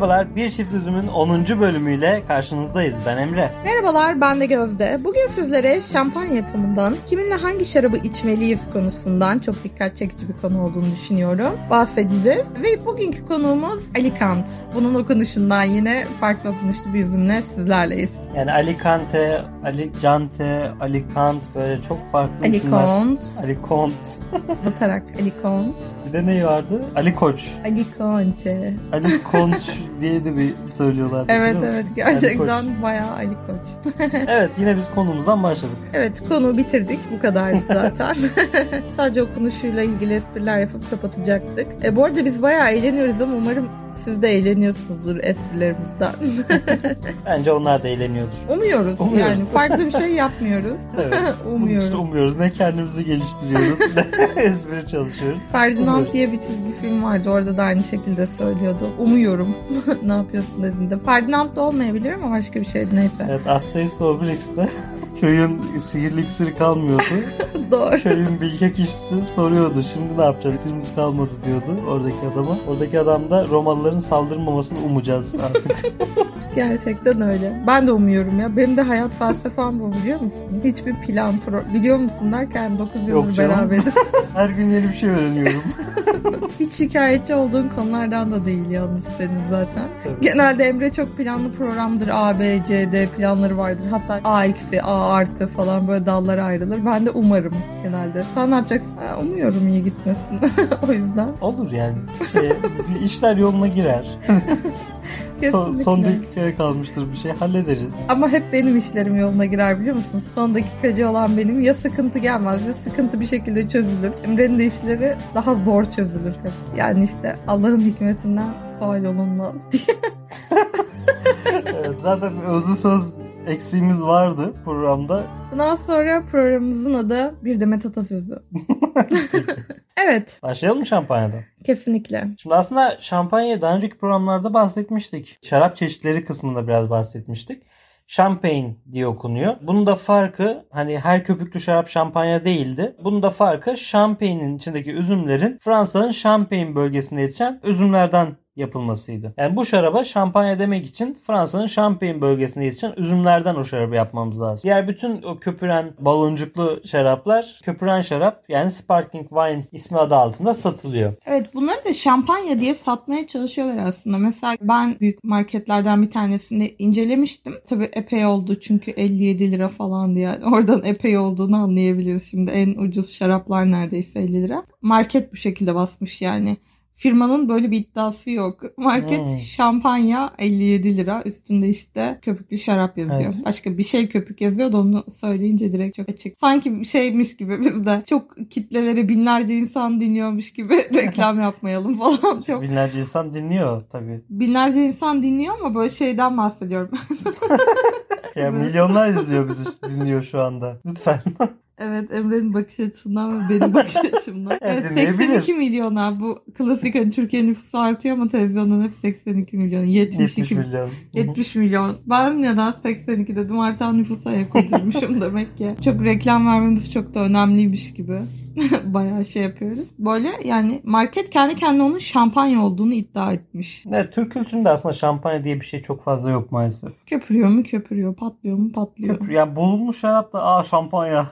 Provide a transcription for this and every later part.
Merhabalar, Bir Çift Üzüm'ün 10. bölümüyle karşınızdayız. Ben Emre. Merhabalar, ben de Gözde. Bugün sizlere şampanya yapımından, kiminle hangi şarabı içmeliyiz konusundan çok dikkat çekici bir konu olduğunu düşünüyorum. Bahsedeceğiz. Ve bugünkü konuğumuz Alicant. Bunun okunuşundan yine farklı okunuşlu bir isimle sizlerleyiz. Yani Alicante, Alicante, Alicant böyle çok farklı Alicant. isimler. Alicant. Batarak Alicant. Bir de ne vardı? Ali Koç. Alicante. Ali Koç diye de bir söylüyorlar. Evet evet gerçekten Ali bayağı Ali Koç. evet yine biz konumuzdan başladık. Evet konu bitirdik. Bu kadardı zaten. Sadece okunuşuyla ilgili espriler yapıp kapatacaktık. E, bu arada biz bayağı eğleniyoruz ama umarım siz de eğleniyorsunuzdur esprilerimizden. Bence onlar da eğleniyordur. Umuyoruz, Umuyoruz. yani. Farklı bir şey yapmıyoruz. Evet. Umuyoruz. İşte umuyoruz. Ne kendimizi geliştiriyoruz ne espri çalışıyoruz. Ferdinand Umuyoruz. diye bir çizgi film vardı. Orada da aynı şekilde söylüyordu. Umuyorum. ne yapıyorsun dediğinde. Ferdinand da olmayabilir ama başka bir şeydi neyse. Evet Asterix Obelix'te köyün sihirli iksiri kalmıyordu. Doğru. Köyün bilge kişisi soruyordu. Şimdi ne yapacağız? İksirimiz kalmadı diyordu oradaki adama. Oradaki adam da Romalıların saldırmamasını umacağız artık. Gerçekten öyle. Ben de umuyorum ya. Benim de hayat felsefem bu biliyor musun? Hiçbir plan, pro... Biliyor musun derken 9 Yok yıldır beraberiz. Her gün yeni bir şey öğreniyorum. Hiç şikayetçi olduğun konulardan da değil yalnız senin zaten. Tabii. Genelde Emre çok planlı programdır. A, B, C, D planları vardır. Hatta A eksi, A artı falan böyle dallara ayrılır. Ben de umarım genelde. Sen ne yapacaksın? Ha, umuyorum iyi gitmesin. o yüzden. Olur yani. Şey, işler yoluna girer. Son, son dakikaya kalmıştır bir şey. Hallederiz. Ama hep benim işlerim yoluna girer biliyor musun? Son dakikacı olan benim. Ya sıkıntı gelmez ya sıkıntı bir şekilde çözülür. Emre'nin de işleri daha zor çözülür hep. Yani işte Allah'ın hikmetinden sual olunmaz diye. Evet, zaten bir özlü söz eksiğimiz vardı programda. Bundan sonra programımızın adı Bir Demet Atasözü. evet Başlayalım şampanyadan? kesinlikle. Şimdi aslında şampanyayı daha önceki programlarda bahsetmiştik. Şarap çeşitleri kısmında biraz bahsetmiştik. Champagne diye okunuyor. Bunun da farkı hani her köpüklü şarap şampanya değildi. Bunun da farkı Champagne'in içindeki üzümlerin Fransa'nın Champagne bölgesinde yetişen üzümlerden yapılmasıydı. Yani bu şaraba şampanya demek için Fransa'nın Champagne bölgesinde yetişen üzümlerden o şarabı yapmamız lazım. Diğer bütün o köpüren baloncuklu şaraplar köpüren şarap yani sparkling wine ismi adı altında satılıyor. Evet bunları da şampanya diye satmaya çalışıyorlar aslında. Mesela ben büyük marketlerden bir tanesinde incelemiştim. Tabii epey oldu çünkü 57 lira falan diye. Oradan epey olduğunu anlayabiliriz. Şimdi en ucuz şaraplar neredeyse 50 lira. Market bu şekilde basmış yani. Firmanın böyle bir iddiası yok. Market Hmm. şampanya 57 lira. Üstünde işte köpüklü şarap yazıyor. Evet. Başka bir şey köpük yazıyor da onu söyleyince direkt çok açık. Sanki şeymiş gibi bizde çok kitlelere binlerce insan dinliyormuş gibi reklam yapmayalım falan. Çok Binlerce insan dinliyor tabii. binlerce insan dinliyor ama böyle şeyden bahsediyorum. Ya milyonlar izliyor bizi dinliyor şu anda. Lütfen. Evet Emre'nin bakış açısından ve benim bakış açımdan. evet, dinleyebilir. 82 milyona bu klasik hani Türkiye nüfusu artıyor ama televizyondan hep 82 milyon. 72 70 milyon. Hı hı. 70 milyon. Ben neden 82 dedim artan nüfusa ayak uydurmuşum demek ki. Çok reklam vermemiz çok da önemliymiş gibi. Bayağı şey yapıyoruz. Böyle yani market kendi kendine onun şampanya olduğunu iddia etmiş. Evet, Türk kültüründe aslında şampanya diye bir şey çok fazla yok maalesef. Köpürüyor mu köpürüyor, patlıyor mu patlıyor. Köpür, yani bozulmuş şarap da aa şampanya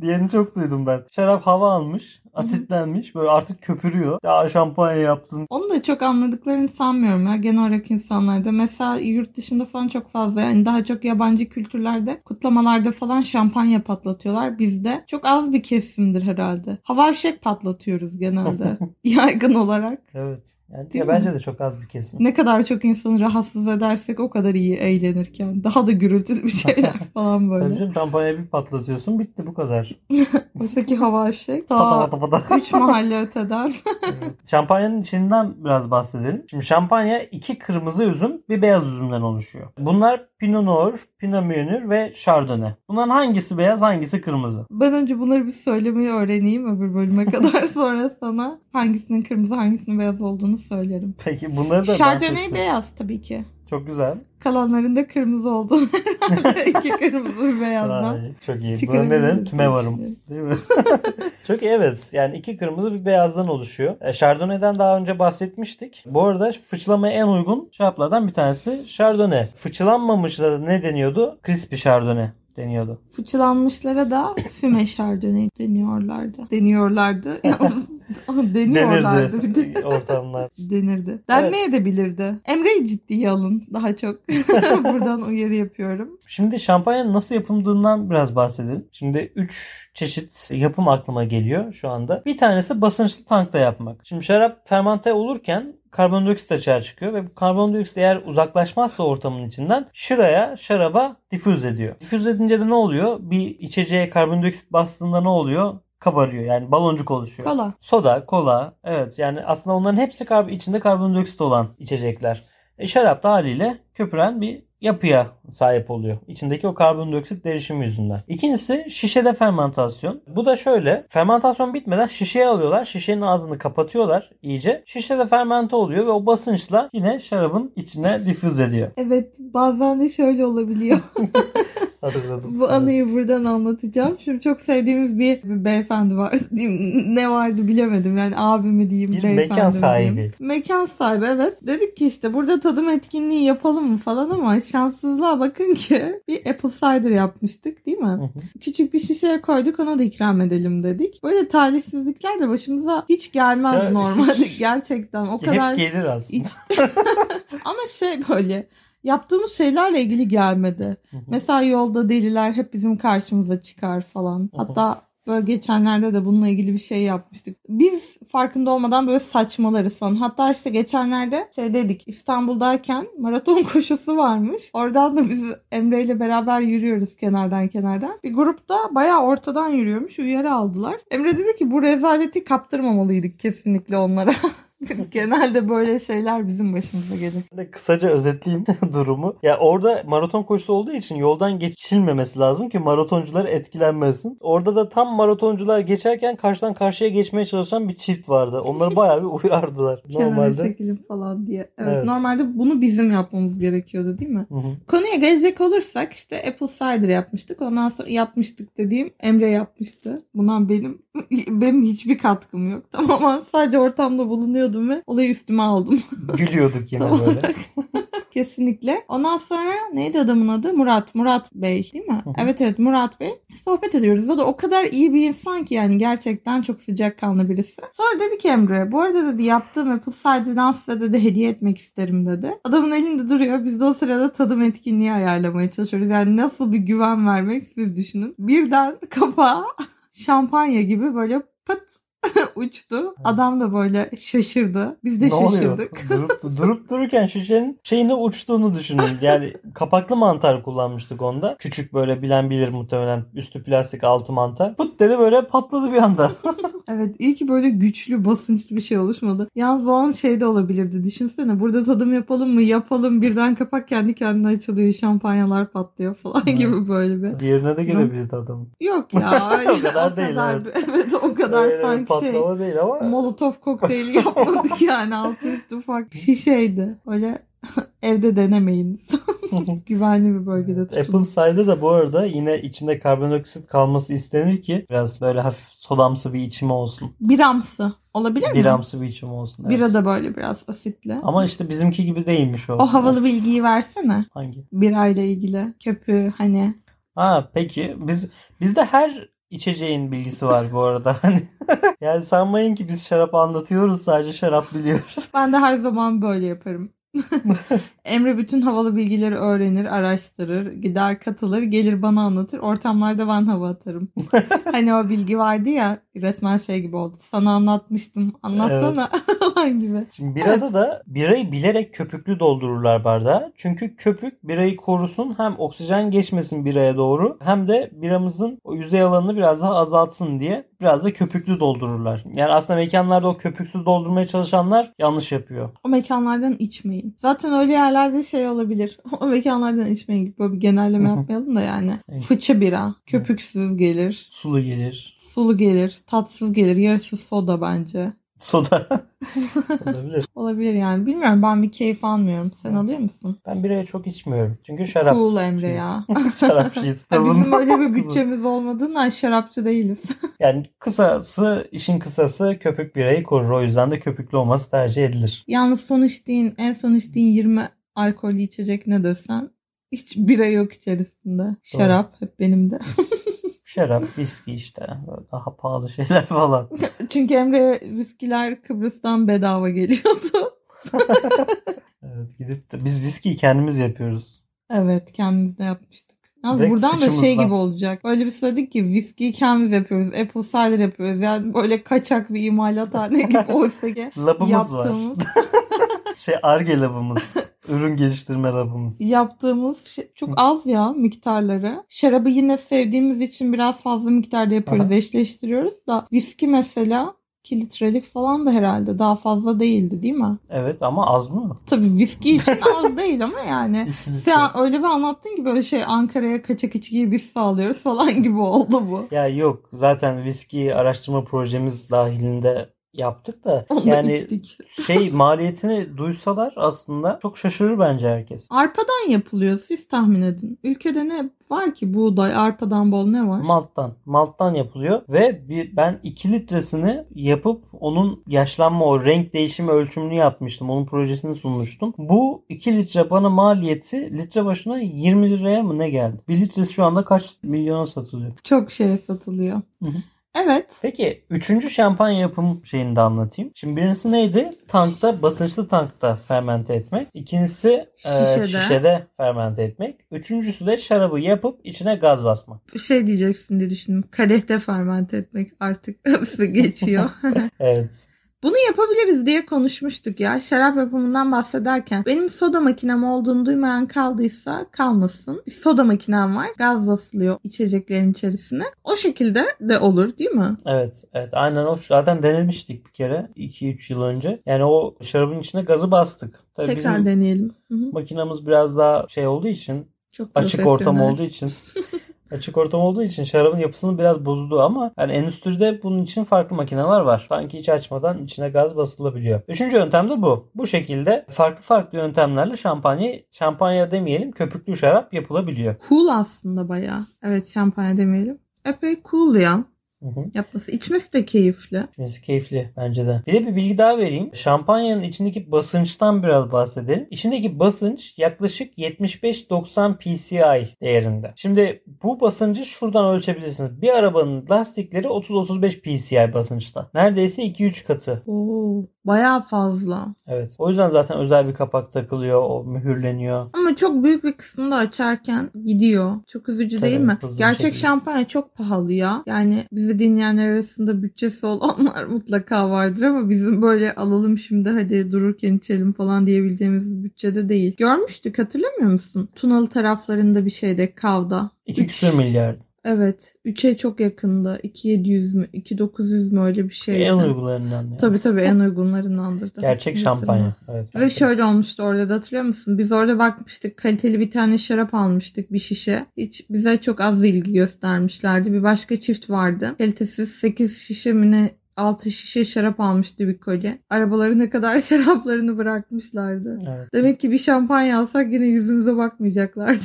diyeni çok duydum ben. Şarap hava almış, asitlenmiş, böyle artık köpürüyor. Ya şampanya yaptım. Onu da çok anladıklarını sanmıyorum ya genel olarak insanlarda. Mesela yurt dışında falan çok fazla yani daha çok yabancı kültürlerde kutlamalarda falan şampanya patlatıyorlar. Bizde çok az bir kesimdir herhalde. Hava fişek patlatıyoruz genelde yaygın olarak. Evet. Yani Değil ya mi? bence de çok az bir kesim. Ne kadar çok insanı rahatsız edersek o kadar iyi eğlenirken. Daha da gürültülü bir şeyler falan Tabii böyle. canım şampanyayı bir patlatıyorsun bitti bu kadar. Oysa ki hava fişek Pata ta pata pata. 3 mahalle öteden. Evet. Şampanyanın içinden biraz bahsedelim. Şimdi şampanya iki kırmızı üzüm, bir beyaz üzümden oluşuyor. Bunlar Pinot Noir, Pinot Meunier ve Chardonnay. Bunların hangisi beyaz, hangisi kırmızı? Ben önce bunları bir söylemeyi öğreneyim öbür bölüme kadar sonra sana hangisinin kırmızı hangisinin beyaz olduğunu söylerim. Peki bunları da ben Chardonnay çok, beyaz tabii ki. Çok güzel. Kalanların da kırmızı olduğunu herhalde. İki kırmızı bir beyazdan. Ay, çok iyi. Buna çıkarabiliriz neden? Tüme varım. Değil mi? çok iyi evet. Yani iki kırmızı bir beyazdan oluşuyor. E, Chardonnay'den daha önce bahsetmiştik. Bu arada fıçılamaya en uygun şaraplardan bir tanesi Chardonnay. Fıçılanmamışlara ne deniyordu? Crispy Chardonnay deniyordu. Fıçılanmışlara da füme şardonnay deniyorlardı. Deniyorlardı. Deniyorlardı bir de. Ortamlar. Denirdi. Denmeye de bilirdi. Emre'yi ciddiye alın daha çok. Buradan uyarı yapıyorum. Şimdi şampanyanın nasıl yapıldığından biraz bahsedelim. Şimdi 3 çeşit yapım aklıma geliyor şu anda. Bir tanesi basınçlı tankta yapmak. Şimdi şarap fermante olurken karbondioksit açığa çıkıyor ve bu karbondioksit eğer uzaklaşmazsa ortamın içinden şıraya, şaraba difüz ediyor. Difüz edince de ne oluyor? Bir içeceğe karbondioksit bastığında ne oluyor? Kabarıyor yani baloncuk oluşuyor. Kola. Soda, kola evet yani aslında onların hepsi kar- içinde karbondioksit olan içecekler. E, şarap da haliyle köpüren bir yapıya sahip oluyor. İçindeki o karbondioksit derişimi yüzünden. İkincisi şişede fermentasyon. Bu da şöyle. Fermentasyon bitmeden şişeye alıyorlar. Şişenin ağzını kapatıyorlar iyice. Şişede fermente oluyor ve o basınçla yine şarabın içine difüz ediyor. Evet bazen de şöyle olabiliyor. Hatırladım. Bu anıyı buradan anlatacağım. Şimdi çok sevdiğimiz bir, bir beyefendi var. Ne vardı bilemedim. Yani abi mi diyeyim, Bir beyefendi mekan sahibi. diyeyim. Mekan sahibi evet. Dedik ki işte burada tadım etkinliği yapalım mı falan ama şanssızlığa bakın ki bir apple cider yapmıştık değil mi? hı. Küçük bir şişeye koyduk ona da ikram edelim dedik. Böyle talihsizlikler de başımıza hiç gelmez Ya, normalde hiç- gerçekten. O kadar Hep gelir aslında. iç... ama şey böyle yaptığımız şeylerle ilgili gelmedi. Hı hı. Mesela yolda deliler hep bizim karşımıza çıkar falan. Hatta böyle geçenlerde de bununla ilgili bir şey yapmıştık. Biz farkında olmadan böyle saçmalarız falan. Hatta işte geçenlerde şey dedik İstanbul'dayken maraton koşusu varmış. Oradan da biz Emre ile beraber yürüyoruz kenardan kenardan. Bir grupta bayağı ortadan yürüyormuş. Uyarı aldılar. Emre dedi ki bu rezaleti kaptırmamalıydık kesinlikle onlara. Genelde böyle şeyler bizim başımıza gelir. De kısaca özetleyeyim durumu. Ya orada maraton koşusu olduğu için yoldan geçilmemesi lazım ki maratoncular etkilenmesin. Orada da tam maratoncular geçerken karşıdan karşıya geçmeye çalışan bir çift vardı. Onları bayağı bir uyardılar. Normalde. çekilin falan diye. Evet, Evet. Normalde bunu bizim yapmamız gerekiyordu değil mi? Hı hı. Konuya gelecek olursak işte Apple Cider yapmıştık. Ondan sonra yapmıştık dediğim Emre yapmıştı. Bundan benim benim hiçbir katkım yok. Tamamen sadece ortamda bulunuyordum ve olayı üstüme aldım. Gülüyorduk yine böyle. Kesinlikle. Ondan sonra neydi adamın adı? Murat. Murat Bey değil mi? Evet evet Murat Bey. Sohbet ediyoruz. O da o kadar iyi bir insan ki yani gerçekten çok sıcakkanlı birisi. Sonra dedi ki Emre bu arada dedi yaptığım Apple Cider'dan size dedi hediye etmek isterim dedi. Adamın elinde duruyor. Biz de o sırada tadım etkinliği ayarlamaya çalışıyoruz. Yani nasıl bir güven vermek siz düşünün. Birden kapağı şampanya gibi böyle pıt uçtu. Adam da böyle şaşırdı. Biz de ne şaşırdık. durup, durup dururken şişenin şeyine uçtuğunu düşünün. Yani kapaklı mantar kullanmıştık onda. Küçük böyle bilen bilir muhtemelen. Üstü plastik altı mantar. Put dedi böyle patladı bir anda. Evet iyi ki böyle güçlü basınçlı bir şey oluşmadı. Yalnız o an şey de olabilirdi. Düşünsene burada tadım yapalım mı yapalım birden kapak kendi kendine açılıyor. Şampanyalar patlıyor falan Evet. gibi böyle bir. Diğerine de gelebilirdi adam. Yok ya. O kadar değil, evet. bir- Evet o kadar Öyle şey. patlama değil ama. Molotov kokteyli yapmadık yani. Altı üstü ufak şişeydi. Öyle evde denemeyiniz. Güvenli bir bölgede tutun. Apple cider da bu arada yine içinde karbondioksit kalması istenir ki biraz böyle hafif sodamsı bir içimi olsun. Biramsı. Olabilir mi? Biramsı bir içimi olsun. evet. Bira da böyle biraz asitli. Ama işte bizimki gibi değilmiş o. O havalı bilgiyi versene. Hangi? Birayla ilgili. Köpüğü hani. Ha peki biz bizde her içeceğin bilgisi var bu arada. Hani yani sanmayın ki biz şarap anlatıyoruz sadece şarap biliyoruz. Ben de her zaman böyle yaparım. Emre bütün havalı bilgileri öğrenir, araştırır, gider katılır, gelir bana anlatır. Ortamlarda ben hava atarım. hani o bilgi vardı ya resmen şey gibi oldu. Sana anlatmıştım. Anlatsana falan gibi. Şimdi birada da birayı bilerek köpüklü doldururlar bardağa. Çünkü köpük birayı korusun hem oksijen geçmesin biraya doğru hem de biramızın o yüzey alanını biraz daha azaltsın diye biraz da köpüklü doldururlar. Yani aslında mekanlarda o köpüksüz doldurmaya çalışanlar yanlış yapıyor. O mekanlardan içmeyin. Zaten öyle yerlerde şey olabilir. O mekanlardan içmeyin gibi böyle bir genelleme yapmayalım da yani. Evet. Fıçı bira. Köpüksüz gelir. Sulu gelir. Sulu gelir. Tatsız gelir. Yarısı soda bence. Soda. Olabilir. Olabilir yani. Bilmiyorum ben bir keyif almıyorum. Sen alıyor musun? Ben birayı çok içmiyorum. Çünkü şarap. Cool Emre ya. Şarapçıyız. Ya Bizim öyle bir bütçemiz olmadığından şarapçı değiliz. Yani kısası, işin kısası köpük birayı korur. O yüzden de köpüklü olması tercih edilir. Yalnız son içtiğin, en son içtiğin 20 alkollü içecek ne desen hiç bira yok içerisinde. Şarap hep benim de. Şarap, viski işte. Böyle Daha pahalı şeyler falan. Çünkü Emre viskiler Kıbrıs'tan bedava geliyordu. Evet gidip de biz viskiyi kendimiz yapıyoruz. Evet kendimiz de yapmıştık. Yalnız Direkt buradan da şey gibi olacak. Öyle bir söyledik ki viskiyi kendimiz yapıyoruz. Apple cider yapıyoruz. Yani böyle kaçak bir imalathane gibi oysa ki Labımız yaptığımız, var. Şey Arge labımız. Ürün geliştirme labımız. yaptığımız şey çok az ya miktarları. Şarabı yine sevdiğimiz için biraz fazla miktarda yapıyoruz. Aha. Eşleştiriyoruz da viski mesela 2 litrelik falan da herhalde daha fazla değildi değil mi? Evet ama az mı? Tabii viski için az değil ama yani. Sen öyle bir anlattın ki böyle şey Ankara'ya kaçak içkiyi biz sağlıyoruz falan gibi oldu bu. Ya yok zaten viski araştırma projemiz dahilinde yaptık da Onu da yani içtik. şey maliyetini duysalar aslında çok şaşırır bence herkes. Arpadan yapılıyor siz tahmin edin. Ülkede ne var ki buğday, arpadan bol ne var? Malttan. Malttan yapılıyor ve bir, ben 2 litresini yapıp onun yaşlanma o renk değişimi ölçümünü yapmıştım. Onun projesini sunmuştum. Bu 2 litre bana maliyeti litre başına 20 liraya mı ne geldi? 1 litresi şu anda kaç milyona satılıyor? Çok şeye satılıyor. Hı hı. Evet. Peki üçüncü şampanya yapım şeyini de anlatayım. Şimdi birincisi neydi? Tankta, basınçlı tankta fermente etmek. İkincisi e, Şişede. şişede fermente etmek. Üçüncüsü de şarabı yapıp içine gaz basmak. Şey diyeceksin diye düşündüm. Kadehte fermente etmek artık geçiyor. Evet. Bunu yapabiliriz diye konuşmuştuk ya. Şarap yapımından bahsederken. Benim soda makinem olduğunu duymayan kaldıysa kalmasın. Bir soda makinem var. Gaz basılıyor içeceklerin içerisine. O şekilde de olur değil mi? Evet, evet. Aynen o. Zaten denemiştik bir kere 2-3 yıl önce. Yani o şarabın içine gazı bastık. Tabii Tekrar deneyelim. Hı hı. makinamız biraz daha şey olduğu için, Çok açık ortam olduğu için açık ortam olduğu için şarabın yapısını biraz bozdu ama yani endüstride bunun için farklı makineler var. Sanki hiç açmadan içine gaz basılabiliyor. Üçüncü yöntem de bu. Bu şekilde farklı farklı yöntemlerle şampanya, şampanya demeyelim köpüklü şarap yapılabiliyor. Cool aslında bayağı. Evet şampanya demeyelim. Epey cool ya. Hı hı. Yapması. İçmesi de keyifli. İçmesi keyifli bence de. Bir de bir bilgi daha vereyim. Şampanyanın içindeki basınçtan biraz bahsedelim. İçindeki basınç yaklaşık 75-90 PCI değerinde. Şimdi bu basıncı şuradan ölçebilirsiniz. Bir arabanın lastikleri 30-35 PCI basınçta. Neredeyse 2-3 katı. Oo, bayağı fazla. Evet. O yüzden zaten özel bir kapak takılıyor. O mühürleniyor. Ama çok büyük bir kısmını da açarken gidiyor. Çok üzücü Tabii, değil mi? Gerçek şekilde. şampanya çok pahalı ya. Yani bizi dinleyenler arasında bütçesi olanlar mutlaka vardır ama bizim böyle alalım şimdi hadi dururken içelim falan diyebileceğimiz bir bütçede değil. Görmüştük hatırlamıyor musun? Tunalı taraflarında bir şeyde Kav'da. 2 Üç- küsür milyar. Evet. 3'e çok yakında. 2700 mü? 2900 mü öyle bir şeydi. En uygularından. Yani. Tabii tabii en uygunlarındandır. da. Gerçek şampanya. Evet. Ve şöyle olmuştu orada da hatırlıyor musun? Biz orada bakmıştık kaliteli bir tane şarap almıştık bir şişe. Hiç bize çok az ilgi göstermişlerdi. Bir başka çift vardı. Kalitesiz 8 şişe mi ne 6 şişe şarap almıştı bir kolye. Arabaları ne kadar şaraplarını bırakmışlardı. Evet. Demek ki bir şampanya alsak yine yüzümüze bakmayacaklardı.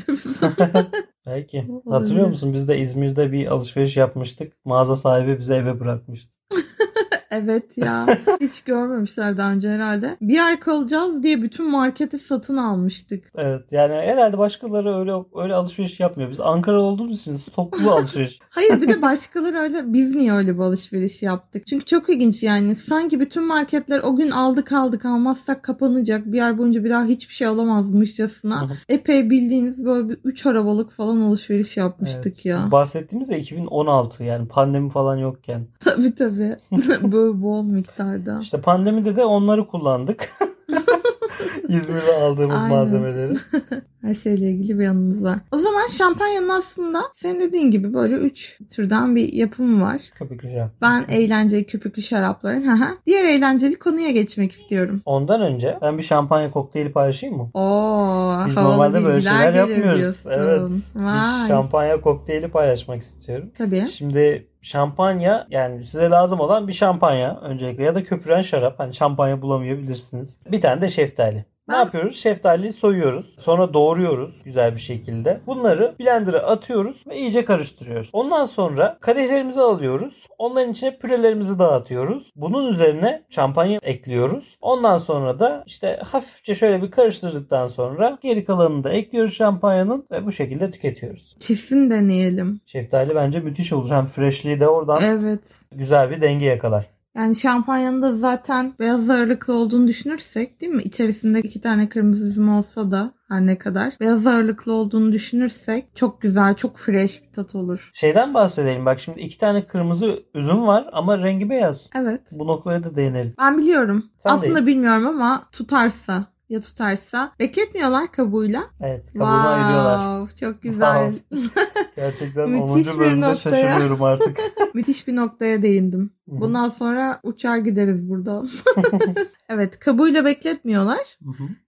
Belki. Hatırlıyor musun? Biz de İzmir'de bir alışveriş yapmıştık. Mağaza sahibi bize eve bırakmıştı. Evet ya. Hiç görmemişler daha önce herhalde. Bir ay kalacağız diye bütün marketi satın almıştık. Evet yani herhalde başkaları öyle öyle alışveriş yapmıyor. Biz Ankara olduğumuz için toplu alışveriş. Hayır bir de başkaları öyle biz niye öyle bir alışveriş yaptık? Çünkü çok ilginç yani. Sanki bütün marketler o gün aldık aldık almazsak kapanacak. Bir ay boyunca bir daha hiçbir şey alamazmışçasına. Epey bildiğiniz böyle bir 3 arabalık falan alışveriş yapmıştık Evet. ya. Bahsettiğimiz de 2016 yani pandemi falan yokken. Tabii tabii. böyle bol miktarda. İşte pandemide de onları kullandık. İzmir'de aldığımız Aynen. malzemeleri. Her şeyle ilgili bir yanımız var. O zaman şampanyanın aslında senin dediğin gibi böyle 3 türden bir yapımı var. Köpüklü şarap. Ben eğlenceli köpüklü şarapların. Diğer eğlenceli konuya geçmek istiyorum. Ondan önce ben bir şampanya kokteyli paylaşayım mı? Oo, Biz normalde böyle şeyler yapmıyoruz. diyorsun. Evet. Vay. Bir şampanya kokteyli paylaşmak istiyorum. Tabii. Şimdi şampanya yani size lazım olan bir şampanya öncelikle ya da köpüren şarap. Hani şampanya bulamayabilirsiniz. Bir tane de şeftali. Ne yapıyoruz? Şeftaliyi soyuyoruz. Sonra doğruyoruz güzel bir şekilde. Bunları blender'a atıyoruz ve iyice karıştırıyoruz. Ondan sonra kadehlerimizi alıyoruz. Onların içine pürelerimizi dağıtıyoruz. Bunun üzerine şampanya ekliyoruz. Ondan sonra da işte hafifçe şöyle bir karıştırdıktan sonra geri kalanını da ekliyoruz şampanyanın ve bu şekilde tüketiyoruz. Kesin deneyelim. Şeftali bence müthiş olur. Hem freshliği de oradan Evet. güzel bir denge yakalar. Yani şampanyanın da zaten beyaz ağırlıklı olduğunu düşünürsek değil mi? İçerisinde iki tane kırmızı üzüm olsa da her ne kadar beyaz ağırlıklı olduğunu düşünürsek çok güzel, çok fresh bir tat olur. Şeyden bahsedelim. Bak şimdi iki tane kırmızı üzüm var ama rengi beyaz. Evet. Bu noktaya da değinelim. Ben biliyorum. Sen Aslında deyiz. bilmiyorum ama tutarsa ya tutarsa. Bekletmiyorlar kabuğuyla. Evet. Kabuğunu ayırıyorlar. Wow, çok güzel. Gerçekten Müthiş 10. bir bölümde noktaya. şaşırıyorum artık. Müthiş bir noktaya değindim. Bundan sonra uçar gideriz buradan. evet kabuğuyla bekletmiyorlar.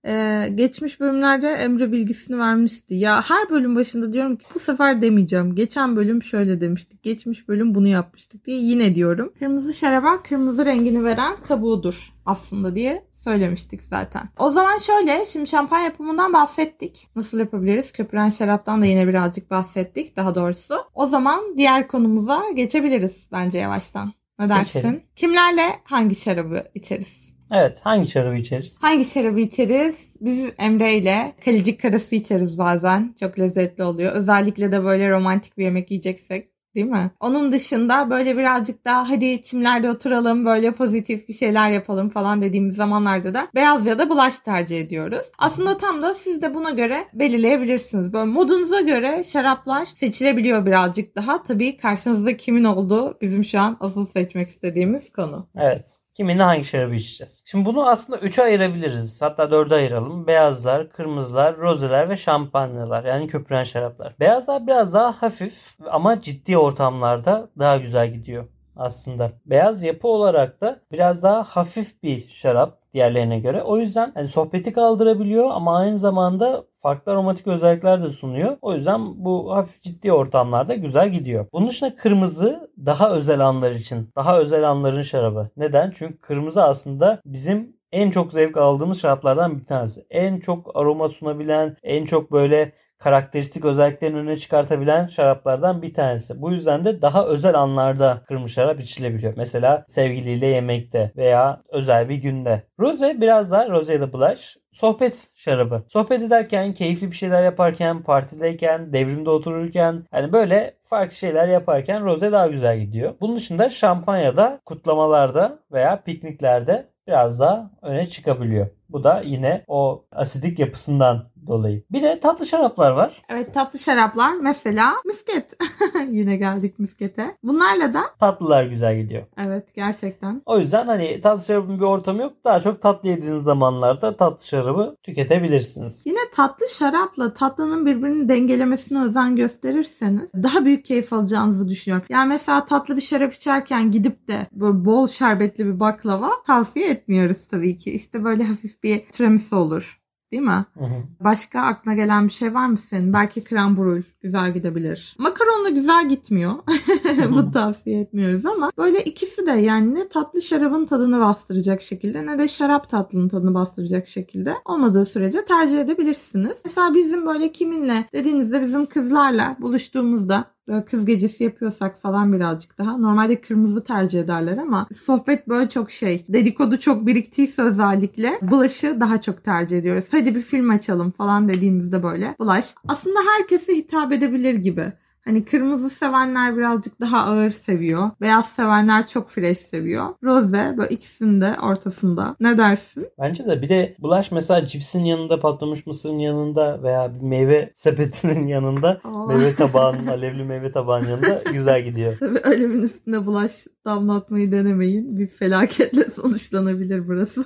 Ee, geçmiş bölümlerde Emre bilgisini vermişti. Ya her bölüm başında diyorum ki bu sefer demeyeceğim. Geçen bölüm şöyle demiştik. Geçmiş bölüm bunu yapmıştık diye yine diyorum. Kırmızı şaraba kırmızı rengini veren kabuğudur aslında diye söylemiştik zaten. O zaman şöyle şimdi şampanya yapımından bahsettik. Nasıl yapabiliriz? Köpüren şaraptan da yine birazcık bahsettik daha doğrusu. O zaman diğer konumuza geçebiliriz bence yavaştan. Ne dersin? Geçelim. Kimlerle hangi şarabı içeriz? Evet. Hangi şarabı içeriz? Hangi şarabı içeriz? Biz Emre ile kalicik karası içeriz bazen. Çok lezzetli oluyor. Özellikle de böyle romantik bir yemek yiyeceksek. Değil mi? Onun dışında böyle birazcık daha hadi çimlerde oturalım böyle pozitif bir şeyler yapalım falan dediğimiz zamanlarda da beyaz ya da bulaş tercih ediyoruz. Aslında tam da siz de buna göre belirleyebilirsiniz. Böyle modunuza göre şaraplar seçilebiliyor birazcık daha. Tabii karşınızda kimin olduğu bizim şu an asıl seçmek istediğimiz konu. Evet. Kiminle hangi şarabı içeceğiz? Şimdi bunu aslında 3'e ayırabiliriz. Hatta 4'e ayıralım. Beyazlar, kırmızılar, rozeler ve şampanyalar. Yani köpüren şaraplar. Beyazlar biraz daha hafif ama ciddi ortamlarda daha güzel gidiyor aslında. Beyaz yapı olarak da biraz daha hafif bir şarap diğerlerine göre. O yüzden hani sohbeti kaldırabiliyor ama aynı zamanda farklı aromatik özellikler de sunuyor. O yüzden bu hafif ciddi ortamlarda güzel gidiyor. Bunun dışında kırmızı daha özel anlar için. Daha özel anların şarabı. Neden? Çünkü kırmızı aslında bizim en çok zevk aldığımız şaraplardan bir tanesi. En çok aroma sunabilen, en çok böyle karakteristik özelliklerini öne çıkartabilen şaraplardan bir tanesi. Bu yüzden de daha özel anlarda kırmızı şarap içilebiliyor. Mesela sevgiliyle yemekte veya özel bir günde. Rose biraz daha rose ya da blush sohbet şarabı. Sohbet ederken, keyifli bir şeyler yaparken, partideyken, devrimde otururken yani böyle farklı şeyler yaparken rose daha güzel gidiyor. Bunun dışında şampanyada, kutlamalarda veya pikniklerde biraz daha öne çıkabiliyor. Bu da yine o asidik yapısından dolayı. Bir de tatlı şaraplar var. Evet tatlı şaraplar mesela misket. Yine geldik miskete. Bunlarla da Tatlılar güzel gidiyor. evet gerçekten. O yüzden hani tatlı şarabın bir ortamı yok. Daha çok tatlı yediğiniz zamanlarda tatlı şarabı tüketebilirsiniz. Yine tatlı şarapla tatlının birbirini dengelemesine özen gösterirseniz daha büyük keyif alacağınızı düşünüyorum. Yani mesela tatlı bir şarap içerken gidip de böyle bol şerbetli bir baklava tavsiye etmiyoruz tabii ki. İşte böyle hafif bir tiramisu olur. Değil mi? Hı hı. Başka aklına gelen bir şey var mı senin? Belki krem brûle güzel gidebilir. Makaron da güzel gitmiyor. Bu tavsiye etmiyoruz ama böyle ikisi de yani ne tatlı şarabın tadını bastıracak şekilde ne de şarap tatlının tadını bastıracak şekilde olmadığı sürece tercih edebilirsiniz. Mesela bizim böyle kiminle dediğinizde bizim kızlarla buluştuğumuzda böyle kız gecesi yapıyorsak falan birazcık daha. Normalde kırmızı tercih ederler ama sohbet böyle çok şey. Dedikodu çok biriktiyse özellikle bulaş'ı daha çok tercih ediyoruz. Hadi bir film açalım falan dediğimizde böyle bulaş. Aslında herkese hitap edebilir gibi. Hani kırmızı sevenler birazcık daha ağır seviyor. Beyaz sevenler çok fresh seviyor. Rose böyle ikisinin de ortasında. Ne dersin? Bence de bir de bulaş mesela cipsin yanında patlamış mısırın yanında veya bir meyve sepetinin yanında Aa. meyve tabağının alevli meyve tabağının yanında güzel gidiyor. Tabii alevin üstüne bulaş damlatmayı denemeyin. Bir felaketle sonuçlanabilir burası.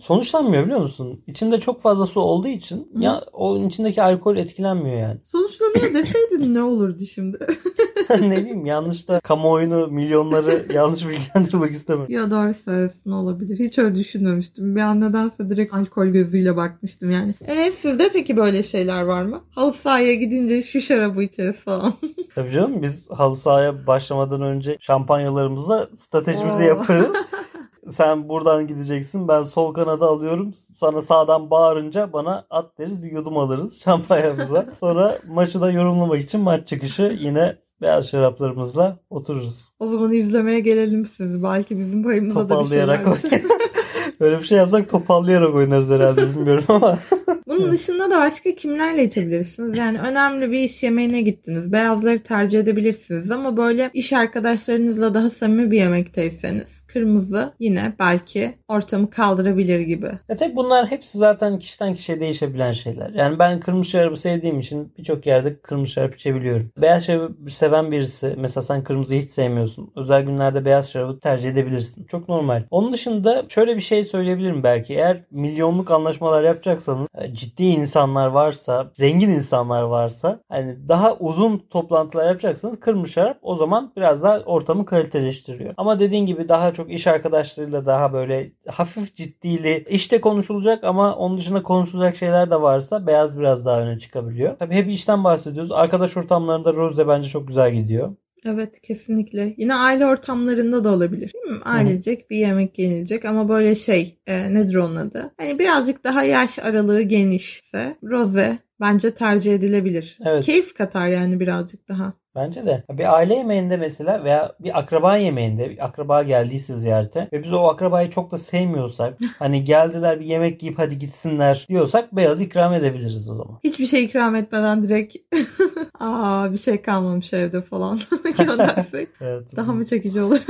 Sonuçlanmıyor biliyor musun? İçinde çok fazla su olduğu için Hı. ya onun içindeki alkol etkilenmiyor yani. Sonuçlanıyor deseydin ne olurdu şimdi? ne bileyim yanlış da kamuoyunu milyonları yanlış bilgilendirmek istemem. ya doğru söylesin olabilir. Hiç öyle düşünmemiştim. Bir an nedense direkt alkol gözüyle bakmıştım yani. E sizde peki böyle şeyler var mı? Halı sahaya gidince şu şarabı içeriz falan. Tabii canım biz halı sahaya başlamadan önce şampanyalarımızla stratejimizi Oo. yaparız. Sen buradan gideceksin. Ben sol kanada alıyorum. Sana sağdan bağırınca bana at deriz. Bir yudum alırız şampanyamıza. Sonra maçı da yorumlamak için maç çıkışı yine beyaz şaraplarımızla otururuz. o zaman izlemeye gelelim siz. Belki bizim payımıza da bir şeyler. Öyle bir şey yapsak topallayarak oynarız herhalde bilmiyorum ama. Bunun dışında da başka kimlerle içebilirsiniz? Yani önemli bir iş yemeğine gittiniz. Beyazları tercih edebilirsiniz ama böyle iş arkadaşlarınızla daha samimi bir yemekteyseniz kırmızı yine belki ortamı kaldırabilir gibi. Ya tabii bunlar hepsi zaten kişiden kişiye değişebilen şeyler. Yani ben kırmızı şarabı sevdiğim için birçok yerde kırmızı şarap içebiliyorum. Beyaz şarabı seven birisi mesela sen kırmızıyı hiç sevmiyorsun. Özel günlerde beyaz şarabı tercih edebilirsin. Çok normal. Onun dışında şöyle bir şey söyleyebilirim belki. Eğer milyonluk anlaşmalar yapacaksanız e, ciddi insanlar varsa, zengin insanlar varsa hani daha uzun toplantılar yapacaksanız kırmızı şarap o zaman biraz daha ortamı kaliteleştiriyor. Ama dediğin gibi daha çok iş arkadaşlarıyla daha böyle hafif ciddili işte konuşulacak ama onun dışında konuşulacak şeyler de varsa beyaz biraz daha öne çıkabiliyor. Tabii hep işten bahsediyoruz. Arkadaş ortamlarında rose bence çok güzel gidiyor. Evet kesinlikle. Yine aile ortamlarında da olabilir. Değil mi? Ailecek bir yemek yenilecek ama böyle şey e, nedir onun adı? Hani birazcık daha yaş aralığı genişse roze bence tercih edilebilir. Evet. Keyif katar yani birazcık daha. Bence de. Bir aile yemeğinde mesela veya bir akraba yemeğinde bir akraba geldiyse ziyarete ve biz o akrabayı çok da sevmiyorsak hani geldiler bir yemek yiyip hadi gitsinler diyorsak beyaz ikram edebiliriz o zaman. Hiçbir şey ikram etmeden direkt aa bir şey kalmamış evde falan göndersek Evet. daha mı çekici olur?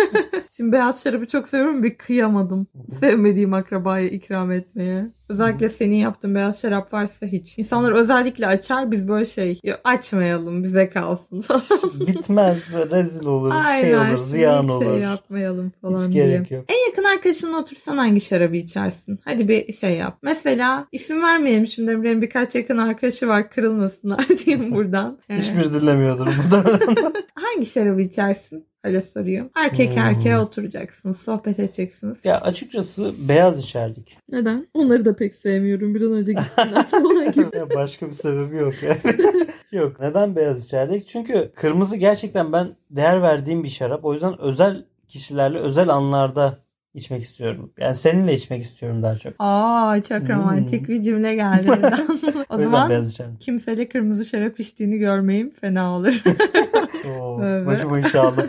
Şimdi beyaz şarabı çok seviyorum bir kıyamadım. Sevmediğim akrabaya ikram etmeye. Özellikle senin yaptığın beyaz şarap varsa hiç. İnsanlar özellikle açar biz böyle şey "Ya açmayalım bize kalsın. Bitmez, rezil olur, şey olur, ziyan hiç olur. Şey yapmayalım falan Hiç diye. gerek yok. En yakın arkadaşınla otursan hangi şarabı içersin? Hadi bir şey yap. Mesela isim vermeyelim şimdi Emre'nin birkaç yakın arkadaşı var kırılmasınlar diyeyim buradan. Ee, Hiçbir dinlemiyordur burada. hangi şarabı içersin? Öyle sorayım. Erkek Hmm. erkeğe oturacaksınız. Sohbet edeceksiniz. ya açıkçası beyaz içerdik. Neden? Onları da pek sevmiyorum. Bir an önce gitsinler falan gibi. Ya Başka bir sebebi yok yani. yok. Neden beyaz içerdik? Çünkü kırmızı gerçekten ben değer verdiğim bir şarap. O yüzden özel kişilerle özel anlarda içmek istiyorum. Yani seninle içmek istiyorum daha çok. Aa çok romantik bir cümle geldi buradan. o Hmm. O zaman kimseyle kırmızı şarap içtiğini görmeyeyim fena olur. Oo, Evet. başıma inşallah.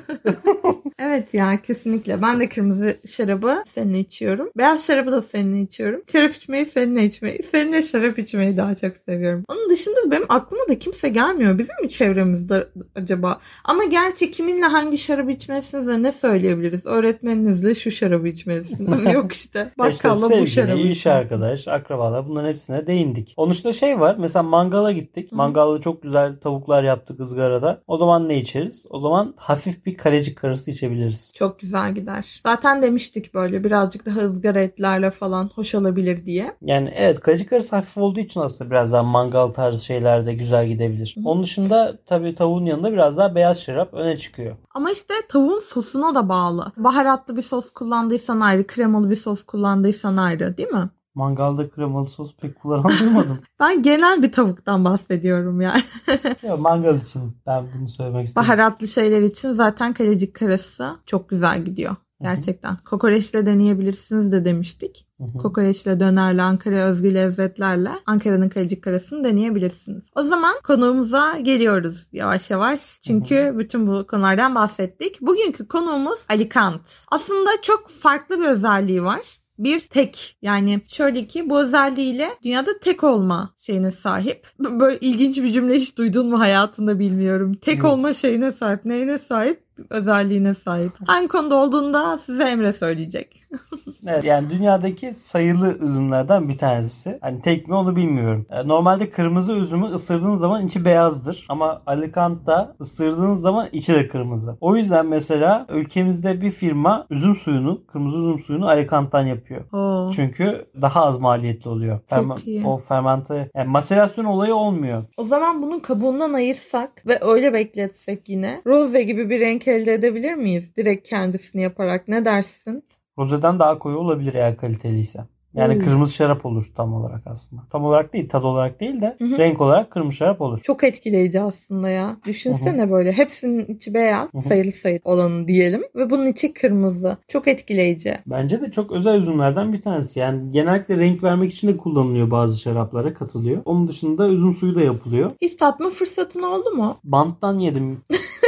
Evet ya kesinlikle. Ben de kırmızı şarabı seninle içiyorum. Beyaz şarabı da seninle içiyorum. Şarap içmeyi seninle içmeyi. Seninle şarap içmeyi daha çok seviyorum. Onun dışında benim aklıma da kimse gelmiyor. Bizim mi çevremizde acaba? Ama gerçi kiminle hangi şarabı içmelisiniz ne söyleyebiliriz? Öğretmeninizle şu şarabı içmelisiniz. Yok işte. Ya işte Bakkalla bu şarabı iş içmelisiniz. arkadaş, akrabalar bunların hepsine değindik. Onun dışında şey var. Mesela mangala gittik. Hı. Mangalda çok güzel tavuklar yaptık ızgarada. O zaman ne içeriz? O zaman hafif bir kalecik karısı içebiliriz. Çok güzel gider. Zaten demiştik böyle birazcık daha ızgara etlerle falan hoş olabilir diye. Yani evet kalecik karısı hafif olduğu için aslında biraz daha mangal tarzı şeylerde güzel gidebilir. Hı. Onun dışında tabii tavuğun yanında biraz daha beyaz şarap öne çıkıyor. Ama işte tavuğun sosuna da bağlı. Baharatlı bir sos kullandıysan ayrı, kremalı bir sos kullandıysan ayrı değil mi? Mangalda kremalı sos pek kullanan duymadım. Ben genel bir tavuktan bahsediyorum yani. ya mangal için ben bunu söylemek istedim. Baharatlı şeyler için zaten kalecik karası çok güzel gidiyor. Gerçekten. Kokoreçle deneyebilirsiniz de demiştik. Hı hı. Kokoreçle, dönerle, Ankara özgü lezzetlerle Ankara'nın kalecik karasını deneyebilirsiniz. O zaman konuğumuza geliyoruz yavaş yavaş. Çünkü bütün bu konulardan bahsettik. Bugünkü konuğumuz Alicant. Aslında çok farklı bir özelliği var. Bir tek. Yani şöyle ki bu özelliğiyle dünyada tek olma şeyine sahip. Böyle ilginç bir cümle hiç duydun mu hayatında bilmiyorum. Tek olma şeyine sahip. Neyine sahip? Özelliğine sahip. Hangi konuda olduğunda size Emre söyleyecek. Evet, yani dünyadaki sayılı üzümlerden bir tanesi. Hani tek mi onu bilmiyorum. E, Normalde kırmızı üzümü ısırdığın zaman içi beyazdır. Ama Alicant'ta ısırdığınız zaman içi de kırmızı. O yüzden mesela ülkemizde bir firma üzüm suyunu, kırmızı üzüm suyunu Alicant'tan yapıyor. Oo. Çünkü daha az maliyetli oluyor. Çok iyi. O fermente, yani maserasyon olayı olmuyor. O zaman bunun kabuğundan ayırsak ve öyle bekletsek yine roze gibi bir renk elde edebilir miyiz? Direkt kendisini yaparak ne dersin? Rozeden daha koyu olabilir eğer kaliteliyse. Yani Hmm. kırmızı şarap olur tam olarak aslında. Tam olarak değil, tad olarak değil de Hı hı. renk olarak kırmızı şarap olur. Çok etkileyici aslında ya. Düşünsene böyle hepsinin içi beyaz, sayılı sayılı olanı diyelim ve bunun içi kırmızı. Çok etkileyici. Bence de çok özel üzümlerden bir tanesi. Yani genellikle renk vermek için de kullanılıyor bazı şaraplara katılıyor. Onun dışında üzüm suyu da yapılıyor. Hiç tatma fırsatın oldu mu? Banttan yedim.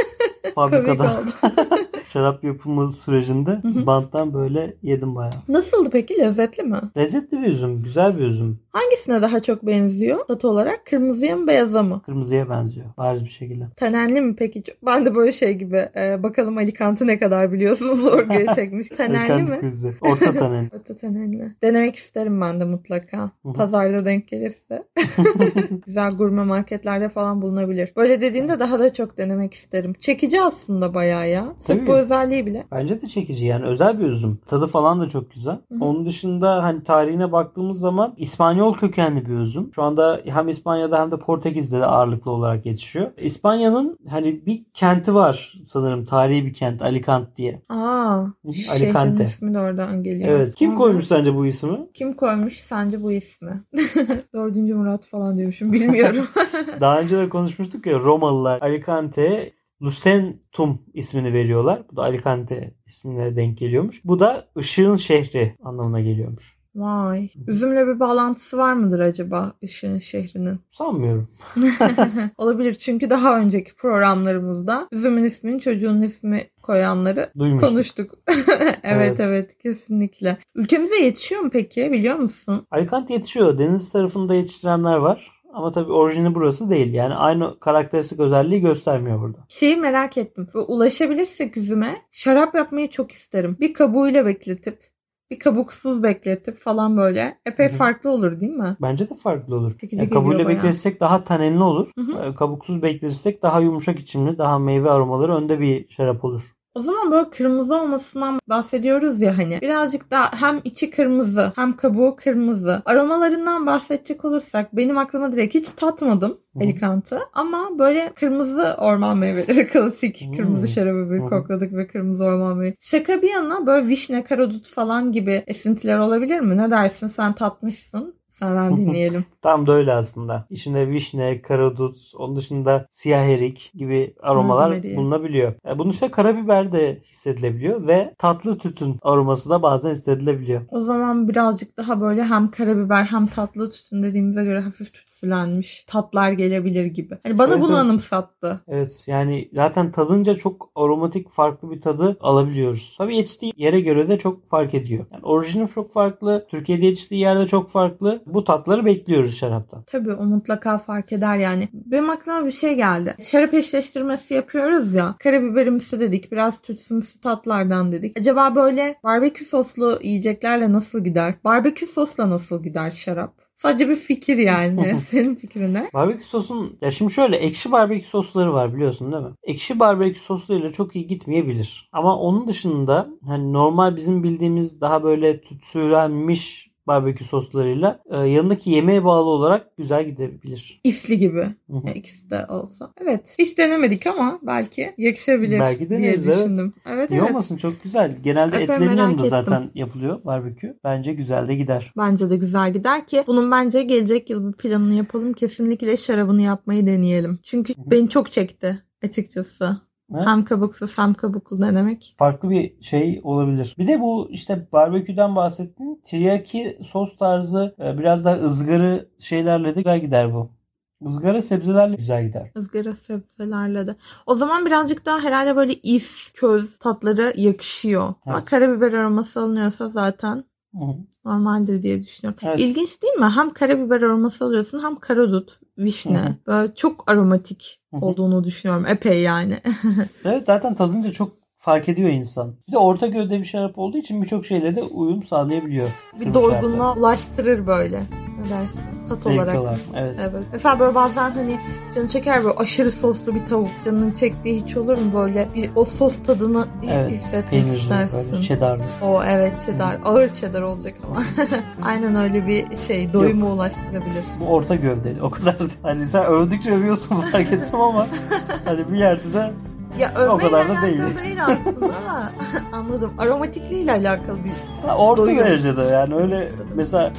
Fabrikada. şarap yapımı sürecinde hı. banttan böyle yedim bayağı. Nasıldı peki? Lezzetli mi? Lezzetli bir üzüm, güzel bir üzüm. Hangisine daha çok benziyor tat olarak? Kırmızıya mı beyaza mı? Kırmızıya benziyor bariz bir şekilde. Tenenli mi peki? Ben de böyle şey gibi e, bakalım Alicant'ı ne kadar biliyorsunuz sorguya çekmiş. Tenenli mi? kızı. Orta tanen. Orta tenenli. Denemek isterim ben de mutlaka. Hı hı. Pazarda denk gelirse. Güzel gurme marketlerde falan bulunabilir. Böyle dediğinde daha da çok denemek isterim. Çekici aslında bayağı ya. Sırf bu özelliği bile. Bence de çekici yani özel bir üzüm. Tadı falan da çok güzel. hı. Onun dışında hani tarihine baktığımız zaman İspanyol kökenli bir üzüm. Şu anda hem İspanya'da hem de Portekiz'de de ağırlıklı olarak yetişiyor. İspanya'nın hani bir kenti var sanırım tarihi bir kent Alicante diye. Aa, Alicante. ismi de oradan geliyor. Evet. Kim Aha. koymuş sence bu ismi? Kim koymuş sence bu ismi? Dördüncü Murat falan diyormuşum bilmiyorum. Daha önce de konuşmuştuk ya Romalılar Alicante'ye Lucentum ismini veriyorlar. Bu da Alicante ismine denk geliyormuş. Bu da ışığın şehri anlamına geliyormuş. Vay. Üzümle bir bağlantısı var mıdır acaba Işığın şehrinin? Sanmıyorum. Olabilir çünkü daha önceki programlarımızda üzümün ismini çocuğun ismi koyanları Duymuştuk. konuştuk. evet, Evet. evet kesinlikle. Ülkemize yetişiyor mu peki biliyor musun? Alicante yetişiyor. Deniz tarafında yetiştirenler var. Ama tabii orijini burası değil. Yani aynı karakteristik özelliği göstermiyor burada. Şeyi merak ettim. Ve ulaşabilirsek üzüme şarap yapmayı çok isterim. Bir kabuğuyla bekletip bir kabuksuz bekletip falan böyle epey Hı hı. farklı olur değil mi? Bence de farklı olur. Yani kabuğuyla bekletsek daha tanenli olur. Hı hı. Ee, Kabuksuz bekletirsek daha yumuşak içimli, daha meyve aromaları önde bir şarap olur. O zaman böyle kırmızı olmasından bahsediyoruz ya hani. Birazcık daha hem içi kırmızı hem kabuğu kırmızı. Aromalarından bahsedecek olursak benim aklıma direkt hiç tatmadım. Alicant'ı. Ama böyle kırmızı orman meyveleri klasik. Hmm. Kırmızı şarabı bir kokladık ve kırmızı orman meyveleri. Şaka bir yana böyle vişne, karadut falan gibi esintiler olabilir mi? Ne dersin sen tatmışsın. Senden dinleyelim. Tam da öyle aslında. İçinde vişne, karadut, onun dışında siyah erik gibi aromalar Rosemary. bulunabiliyor. E, Bunun dışında karabiber de hissedilebiliyor ve tatlı tütün aroması da bazen hissedilebiliyor. O zaman birazcık daha böyle hem karabiber hem tatlı tütün dediğimize göre hafif tütsülenmiş tatlar gelebilir gibi. Hani bana Evet, bunu evet. anımsattı. Evet yani zaten tadınca çok aromatik farklı bir tadı alabiliyoruz. Tabii yetiştiği yere göre de çok fark ediyor. Yani orijini çok farklı, Türkiye'de yetiştiği yerde çok farklı. Bu tatları bekliyoruz şaraptan. Tabii o mutlaka fark eder yani. Benim aklıma bir şey geldi. Şarap eşleştirmesi yapıyoruz ya. Karabiberimsi dedik. Biraz tütsümsü tatlardan dedik. Acaba böyle barbekü soslu yiyeceklerle nasıl gider? Barbekü sosla nasıl gider şarap? Sadece bir fikir yani. Senin fikrin ne? Barbekü sosun ya şimdi şöyle ekşi barbekü sosları var biliyorsun değil mi? Ekşi barbekü soslarıyla çok iyi gitmeyebilir. Ama onun dışında hani normal bizim bildiğimiz daha böyle tütsülenmiş barbekü soslarıyla e, yanındaki yemeğe bağlı olarak güzel gidebilir. İfli gibi. Hı hı. İkisi de olsa. Evet. Hiç denemedik ama belki yakışabilir Belki diye deneriz, evet. düşündüm. Evet İyi evet. olmasın çok güzel. Genelde Epey etlerin yanında ettim. zaten yapılıyor barbekü. Bence güzel de gider. Bence de güzel gider ki bunun bence gelecek yıl bir planını yapalım. Kesinlikle şarabını yapmayı deneyelim. Çünkü beni çok çekti açıkçası. Evet. Hem kabuksuz hem kabuklu denemek. Farklı bir şey olabilir. Bir de bu işte barbeküden bahsettin. Teriyaki sos tarzı e, biraz daha ızgarı şeylerle de güzel gider bu. Izgara sebzelerle güzel gider. ızgara sebzelerle de. O zaman birazcık daha herhalde böyle is, köz tatları yakışıyor. Ama Evet. karabiber aroması alınıyorsa zaten. Normaldir diye düşünüyorum. Evet. İlginç değil mi? Hem karabiber aroması alıyorsun hem karadut, vişne. Böyle çok aromatik olduğunu düşünüyorum. Epey yani. Evet zaten tadınca çok fark ediyor insan. Bir de orta gövde bir şarap olduğu için birçok şeyle de uyum sağlayabiliyor. bir doygunluğa ulaştırır böyle. Ne dersin? Tat olarak. Evet. Evet. Mesela böyle bazen hani canı çeker böyle aşırı soslu bir tavuk. Canının çektiği hiç olur mu böyle? Bir, o sos tadını Evet. hissetmek Peynirli istersin. böyle cheddarlı. O evet cheddar. Ağır cheddar olacak ama. Aynen öyle bir şey. Doyuma ulaştırabilir. Bu orta gövdeli. O kadar da- hani sen övdükçe övüyorsun fark ettim ama hani bir yerde de Ya övmeyle kadar da değil. değil, aslında da anladım. Aromatikliğiyle alakalı bir ha, orta Doyuyor. derecede yani öyle mesela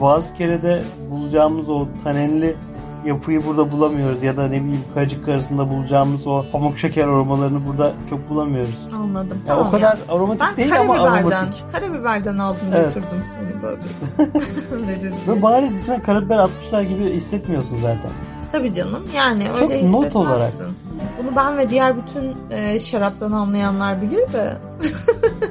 Boğazkere'de bulacağımız o tanenli yapıyı burada bulamıyoruz ya da ne bileyim kacık arasında bulacağımız o pamuk şeker aromalarını burada çok bulamıyoruz. anladım. Ya tamam o kadar ya. aromatik Ben değil ama aromatik. karabiberden aldım Evet. götürdüm. Hani böyle Ve bariz içine karabiber atmışlar gibi hissetmiyorsun zaten. Tabii canım yani öyle Çok not olarak. Bunu ben ve diğer bütün e, şaraptan anlayanlar bilir de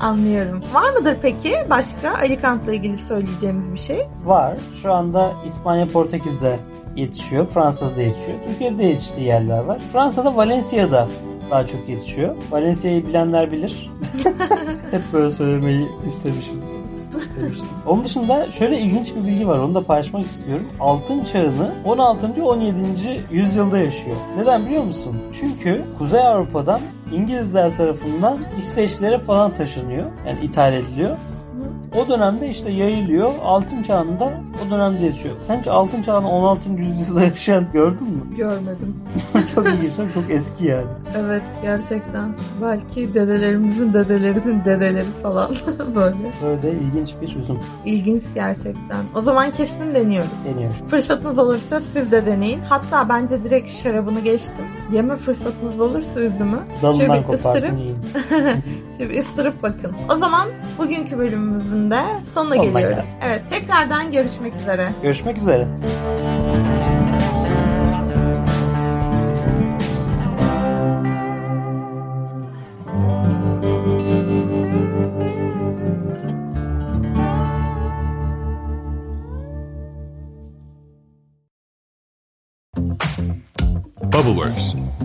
anlıyorum. Var mıdır peki başka Alicant'la ilgili söyleyeceğimiz bir şey? Var. Şu anda İspanya, Portekiz'de yetişiyor. Fransa'da da yetişiyor. Türkiye'de de yetiştiği yerler var. Fransa'da Valencia'da daha çok yetişiyor. Valencia'yı bilenler bilir. Hep böyle söylemeyi istemişim. İstemiştim. Onun dışında şöyle ilginç bir bilgi var. Onu da paylaşmak istiyorum. Altın çağını 16. 17. yüzyılda yaşıyor. Neden biliyor musun? Çünkü Kuzey Avrupa'dan İngilizler tarafından İsveçlere falan taşınıyor. Yani ithal ediliyor. O dönemde işte yayılıyor. Altın çağında o dönemde yaşıyor. Sen hiç altın çağını 16. yüzyılda yaşayan gördün mü? Görmedim. çok ilginç. değil mi? Çok eski yani. Evet gerçekten. Belki dedelerimizin dedelerinin dedeleri falan böyle. Böyle ilginç bir üzüm İlginç gerçekten. O zaman kesin deniyoruz. deniyor. Fırsatınız olursa siz de deneyin. Hatta bence direkt şarabını geçtim. Yeme fırsatınız olursa üzümü şöyle Dalından bir kopardın ısırıp, şöyle bir ısırıp bakın. O zaman bugünkü bölümümüzün de sonuna, Sonuna geliyoruz. geldik. Evet tekrardan görüşmek üzere. Görüşmek üzere.